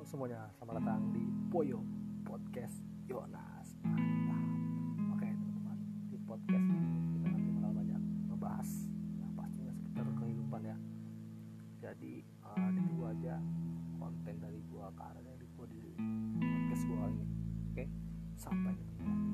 Semuanya, selamat datang di Poyo Podcast Yonas. Mantap. Oke teman-teman, di podcast ini kita nanti bakal banyak ngebahas yang pastinya seputar kehidupan ya. Jadi eh, uh, ditunggu aja konten dari gua karena dari gua di podcast gua ini. Oke, sampai ketemu.